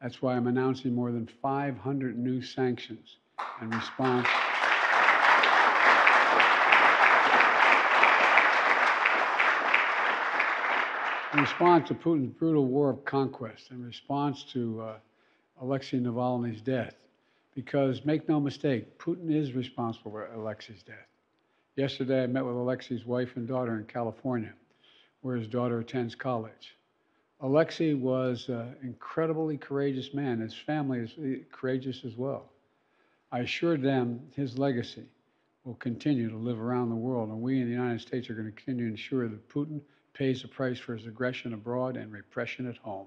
That's why I'm announcing more than 500 new sanctions in response. In response to Putin's brutal war of conquest, in response to uh, Alexei Navalny's death, because make no mistake, Putin is responsible for Alexei's death. Yesterday, I met with Alexei's wife and daughter in California, where his daughter attends college. Alexei was an incredibly courageous man. His family is uh, courageous as well. I assured them his legacy will continue to live around the world, and we in the United States are going to continue to ensure that Putin pays the price for his aggression abroad and repression at home.